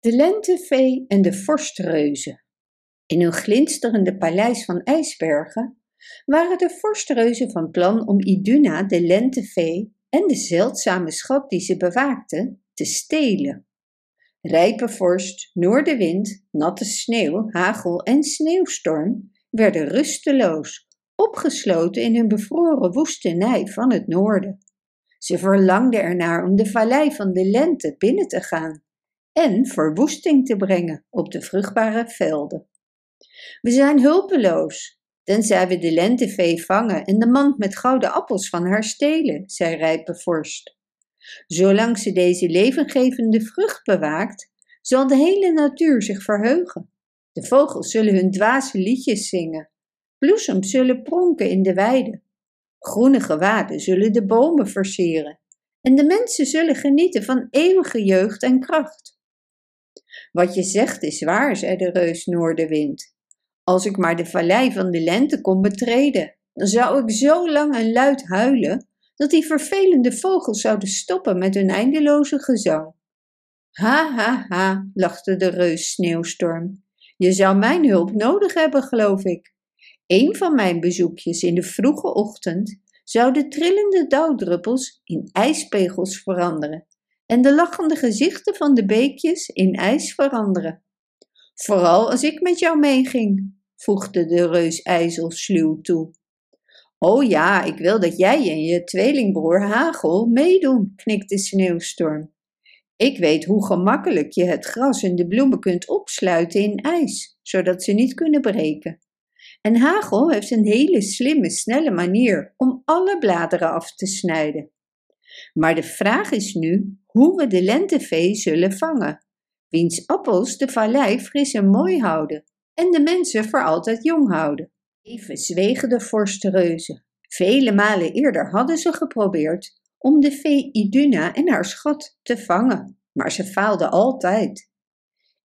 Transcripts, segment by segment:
De lentevee en de vorstreuzen. In hun glinsterende paleis van ijsbergen waren de vorstreuzen van plan om Iduna, de lentevee, en de zeldzame schat die ze bewaakte, te stelen. Rijpe vorst, noordenwind, natte sneeuw, hagel en sneeuwstorm werden rusteloos, opgesloten in hun bevroren woestenij van het noorden. Ze verlangden ernaar om de vallei van de lente binnen te gaan en verwoesting te brengen op de vruchtbare velden. We zijn hulpeloos, tenzij we de lentevee vangen en de mand met gouden appels van haar stelen, zei rijpe vorst. Zolang ze deze levengevende vrucht bewaakt, zal de hele natuur zich verheugen. De vogels zullen hun dwaze liedjes zingen, bloesems zullen pronken in de weiden, groene gewaden zullen de bomen versieren en de mensen zullen genieten van eeuwige jeugd en kracht. Wat je zegt is waar, zei de reus Noordenwind. Als ik maar de vallei van de lente kon betreden, dan zou ik zo lang en luid huilen dat die vervelende vogels zouden stoppen met hun eindeloze gezang. Ha, ha, ha, lachte de reus Sneeuwstorm. Je zou mijn hulp nodig hebben, geloof ik. Een van mijn bezoekjes in de vroege ochtend zou de trillende dauwdruppels in ijspegels veranderen en de lachende gezichten van de beekjes in ijs veranderen. Vooral als ik met jou meeging, voegde de reus IJzel sluw toe. O ja, ik wil dat jij en je tweelingbroer Hagel meedoen, knikte Sneeuwstorm. Ik weet hoe gemakkelijk je het gras en de bloemen kunt opsluiten in ijs, zodat ze niet kunnen breken. En Hagel heeft een hele slimme, snelle manier om alle bladeren af te snijden. Maar de vraag is nu hoe we de lentevee zullen vangen, wiens appels de vallei fris en mooi houden en de mensen voor altijd jong houden. Even zwegen de vorstenreuzen. Vele malen eerder hadden ze geprobeerd om de vee Iduna en haar schat te vangen, maar ze faalden altijd.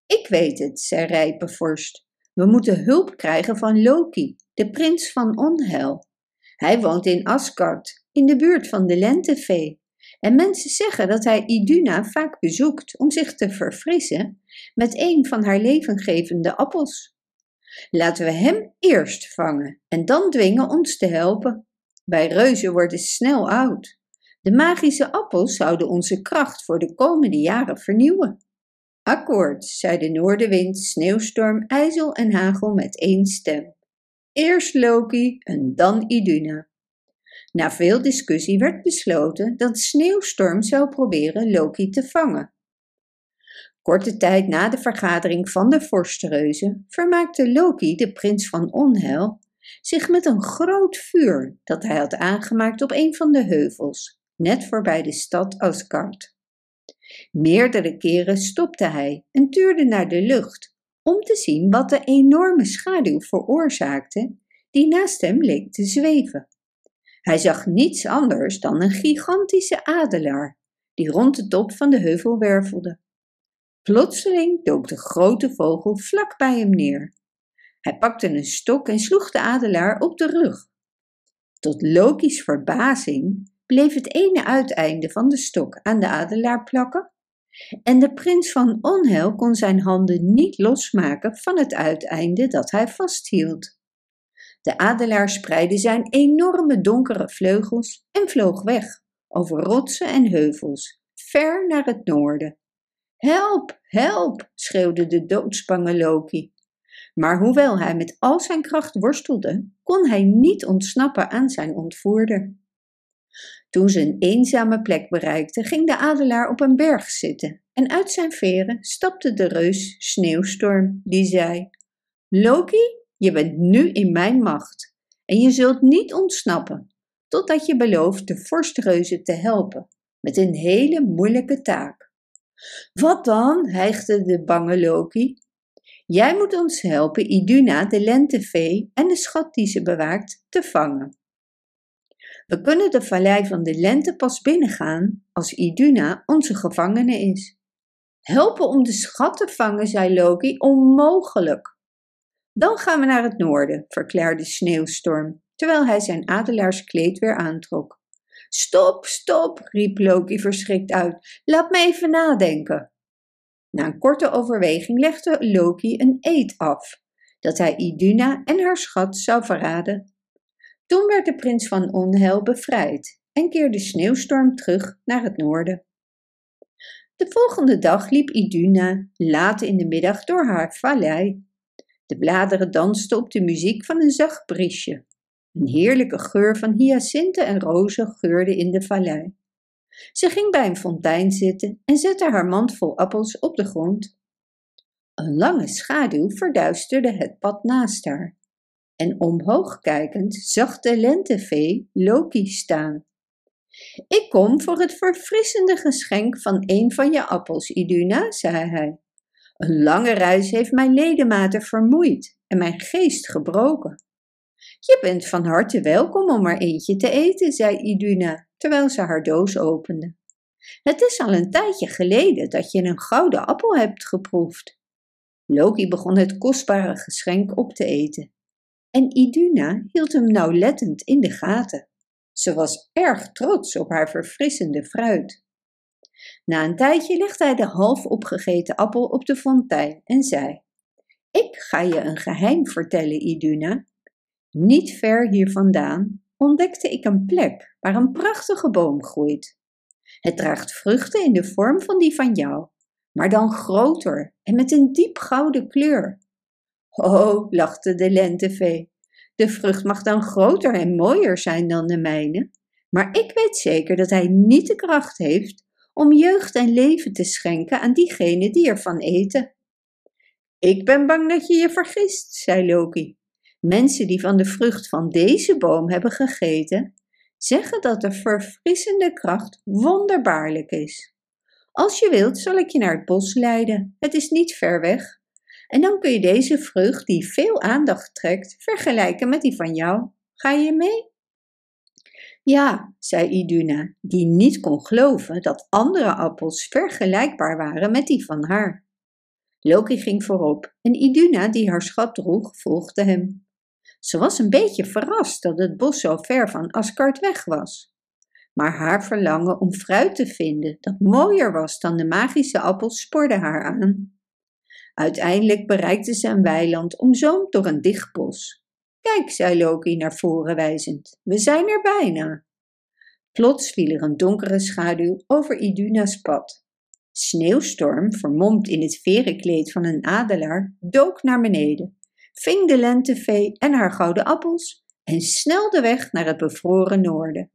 Ik weet het, zei Rijpe Vorst. We moeten hulp krijgen van Loki, de prins van onheil. Hij woont in Asgard, in de buurt van de lentevee. En mensen zeggen dat hij Iduna vaak bezoekt om zich te verfrissen met een van haar levengevende appels. Laten we hem eerst vangen en dan dwingen ons te helpen. Wij reuzen worden snel oud. De magische appels zouden onze kracht voor de komende jaren vernieuwen. Akkoord, zei de noordenwind, sneeuwstorm, ijzel en hagel met één stem. Eerst Loki en dan Iduna. Na veel discussie werd besloten dat Sneeuwstorm zou proberen Loki te vangen. Korte tijd na de vergadering van de vorstreuzen vermaakte Loki, de prins van onheil, zich met een groot vuur dat hij had aangemaakt op een van de heuvels, net voorbij de stad Asgard. Meerdere keren stopte hij en tuurde naar de lucht om te zien wat de enorme schaduw veroorzaakte die naast hem leek te zweven. Hij zag niets anders dan een gigantische adelaar die rond de top van de heuvel wervelde. Plotseling dook de grote vogel vlak bij hem neer. Hij pakte een stok en sloeg de adelaar op de rug. Tot Loki's verbazing bleef het ene uiteinde van de stok aan de adelaar plakken en de prins van onheil kon zijn handen niet losmaken van het uiteinde dat hij vasthield. De adelaar spreidde zijn enorme donkere vleugels en vloog weg over rotsen en heuvels, ver naar het noorden. Help, help, schreeuwde de doodsbange Loki. Maar hoewel hij met al zijn kracht worstelde, kon hij niet ontsnappen aan zijn ontvoerder. Toen ze een eenzame plek bereikte, ging de adelaar op een berg zitten en uit zijn veren stapte de reus Sneeuwstorm, die zei: Loki, je bent nu in mijn macht en je zult niet ontsnappen totdat je belooft de vorstreuzen te helpen met een hele moeilijke taak. Wat dan? hijgde de bange Loki. Jij moet ons helpen Iduna, de lentevee en de schat die ze bewaakt, te vangen. We kunnen de vallei van de lente pas binnengaan als Iduna onze gevangene is. Helpen om de schat te vangen, zei Loki, onmogelijk. Dan gaan we naar het noorden, verklaarde Sneeuwstorm, terwijl hij zijn adelaarskleed weer aantrok. Stop, stop, riep Loki verschrikt uit. Laat me even nadenken. Na een korte overweging legde Loki een eed af, dat hij Iduna en haar schat zou verraden. Toen werd de prins van onheil bevrijd en keerde Sneeuwstorm terug naar het noorden. De volgende dag liep Iduna laat in de middag door haar vallei. De bladeren dansten op de muziek van een zacht briesje. Een heerlijke geur van hyacinten en rozen geurde in de vallei. Ze ging bij een fontein zitten en zette haar mand vol appels op de grond. Een lange schaduw verduisterde het pad naast haar. En omhoog kijkend zag de lentevee Loki staan. Ik kom voor het verfrissende geschenk van een van je appels, Iduna, zei hij. Een lange reis heeft mijn ledematen vermoeid en mijn geest gebroken. Je bent van harte welkom om er eentje te eten, zei Iduna, terwijl ze haar doos opende. Het is al een tijdje geleden dat je een gouden appel hebt geproefd. Loki begon het kostbare geschenk op te eten. En Iduna hield hem nauwlettend in de gaten. Ze was erg trots op haar verfrissende fruit. Na een tijdje legde hij de half opgegeten appel op de fontein en zei: Ik ga je een geheim vertellen, Iduna. Niet ver hier vandaan ontdekte ik een plek waar een prachtige boom groeit. Het draagt vruchten in de vorm van die van jou, maar dan groter en met een diep gouden kleur. Oh, lachte de lentevee, de vrucht mag dan groter en mooier zijn dan de mijne, maar ik weet zeker dat hij niet de kracht heeft om jeugd en leven te schenken aan diegenen die ervan eten. Ik ben bang dat je je vergist, zei Loki. Mensen die van de vrucht van deze boom hebben gegeten, zeggen dat de verfrissende kracht wonderbaarlijk is. Als je wilt, zal ik je naar het bos leiden. Het is niet ver weg. En dan kun je deze vrucht, die veel aandacht trekt, vergelijken met die van jou. Ga je mee? Ja, zei Iduna, die niet kon geloven dat andere appels vergelijkbaar waren met die van haar. Loki ging voorop en Iduna, die haar schat droeg, volgde hem. Ze was een beetje verrast dat het bos zo ver van Asgard weg was. Maar haar verlangen om fruit te vinden dat mooier was dan de magische appels spoorde haar aan. Uiteindelijk bereikte ze een weiland omzoomd door een dicht bos. Kijk, zei Loki naar voren wijzend, we zijn er bijna. Plots viel er een donkere schaduw over Iduna's pad. Sneeuwstorm, vermomd in het verenkleed van een adelaar, dook naar beneden, ving de lentevee en haar gouden appels en snelde weg naar het bevroren noorden.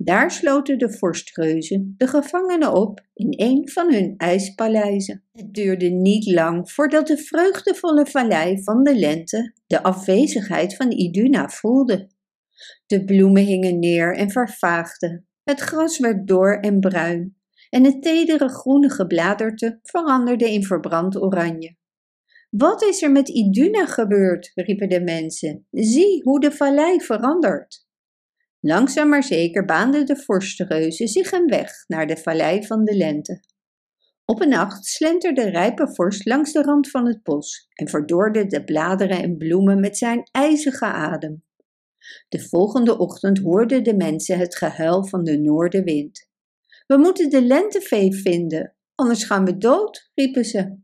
Daar sloten de vorstreuzen de gevangenen op in een van hun ijspaleizen. Het duurde niet lang voordat de vreugdevolle vallei van de lente de afwezigheid van Iduna voelde. De bloemen hingen neer en vervaagden, het gras werd dor en bruin en het tedere groene gebladerte veranderde in verbrand oranje. Wat is er met Iduna gebeurd? riepen de mensen. Zie hoe de vallei verandert. Langzaam maar zeker baanden de vorstenreuzen zich een weg naar de vallei van de lente. Op een nacht slenterde rijpe vorst langs de rand van het bos en verdorde de bladeren en bloemen met zijn ijzige adem. De volgende ochtend hoorden de mensen het gehuil van de noordenwind. We moeten de lentevee vinden, anders gaan we dood, riepen ze.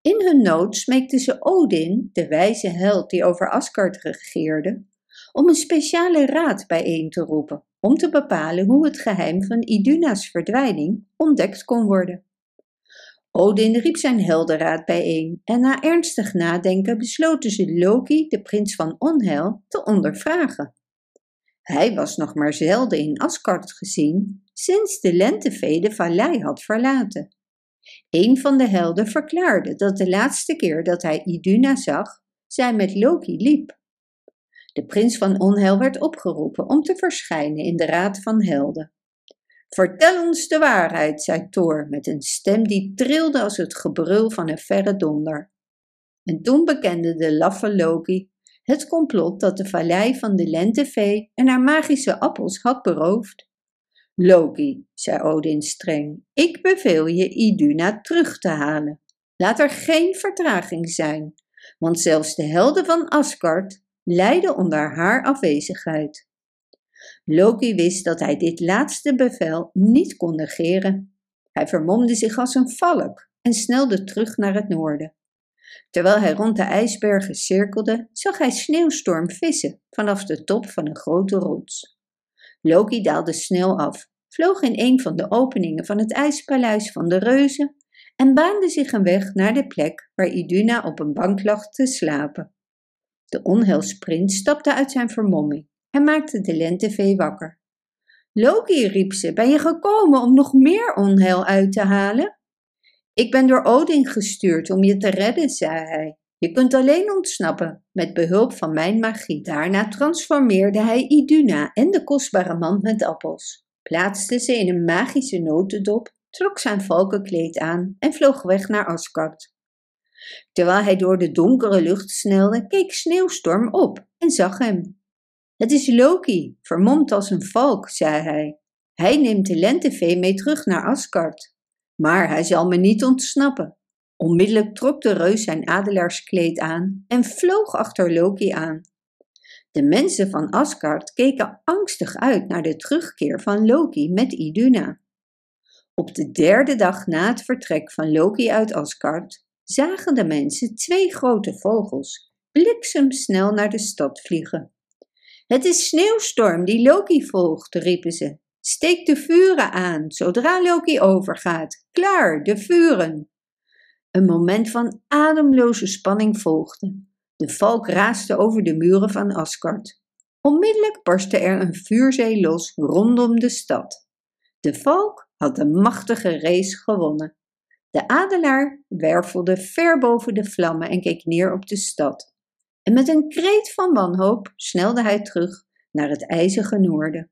In hun nood smeekten ze Odin, de wijze held die over Asgard regeerde, om een speciale raad bijeen te roepen om te bepalen hoe het geheim van Iduna's verdwijning ontdekt kon worden. Odin riep zijn heldenraad bijeen en na ernstig nadenken besloten ze Loki, de prins van onheil, te ondervragen. Hij was nog maar zelden in Asgard gezien sinds de lentevee de vallei had verlaten. Een van de helden verklaarde dat de laatste keer dat hij Iduna zag, zij met Loki liep. De prins van onheil werd opgeroepen om te verschijnen in de raad van helden. Vertel ons de waarheid, zei Thor met een stem die trilde als het gebrul van een verre donder. En toen bekende de laffe Loki het complot dat de vallei van de lentevee en haar magische appels had beroofd. Loki, zei Odin streng, ik beveel je Iduna terug te halen. Laat er geen vertraging zijn, want zelfs de helden van Asgard lijden onder haar afwezigheid. Loki wist dat hij dit laatste bevel niet kon negeren. Hij vermomde zich als een valk en snelde terug naar het noorden. Terwijl hij rond de ijsbergen cirkelde, zag hij Sneeuwstorm vissen vanaf de top van een grote rots. Loki daalde snel af, vloog in een van de openingen van het ijspaleis van de reuzen en baande zich een weg naar de plek waar Iduna op een bank lag te slapen. De onheilsprins stapte uit zijn vermomming en maakte de lentevee wakker. Loki, riep ze, ben je gekomen om nog meer onheil uit te halen? Ik ben door Odin gestuurd om je te redden, zei hij. Je kunt alleen ontsnappen met behulp van mijn magie. Daarna transformeerde hij Iduna en de kostbare mand met appels, plaatste ze in een magische notendop, trok zijn valkenkleed aan en vloog weg naar Asgard. Terwijl hij door de donkere lucht snelde, keek Sneeuwstorm op en zag hem. Het is Loki, vermomd als een valk, zei hij. Hij neemt de lentevee mee terug naar Asgard. Maar hij zal me niet ontsnappen. Onmiddellijk trok de reus zijn adelaarskleed aan en vloog achter Loki aan. De mensen van Asgard keken angstig uit naar de terugkeer van Loki met Iduna. Op de derde dag na het vertrek van Loki uit Asgard zagen de mensen twee grote vogels bliksemsnel naar de stad vliegen. Het is Sneeuwstorm die Loki volgt, riepen ze. Steek de vuren aan, zodra Loki overgaat. Klaar, de vuren. Een moment van ademloze spanning volgde. De valk raasde over de muren van Asgard. Onmiddellijk barstte er een vuurzee los rondom de stad. De valk had de machtige race gewonnen. De adelaar wervelde ver boven de vlammen en keek neer op de stad. En met een kreet van wanhoop snelde hij terug naar het ijzige noorden.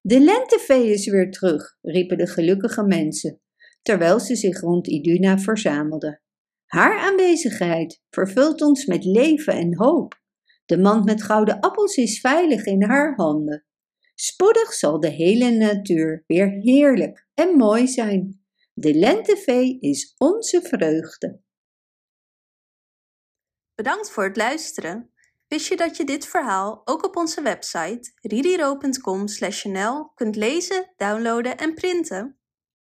De lentevee is weer terug, riepen de gelukkige mensen, terwijl ze zich rond Iduna verzamelden. Haar aanwezigheid vervult ons met leven en hoop. De mand met gouden appels is veilig in haar handen. Spoedig zal de hele natuur weer heerlijk en mooi zijn. De lentevee is onze vreugde. Bedankt voor het luisteren. Wist je dat je dit verhaal ook op onze website ririro.com/nl kunt lezen, downloaden en printen?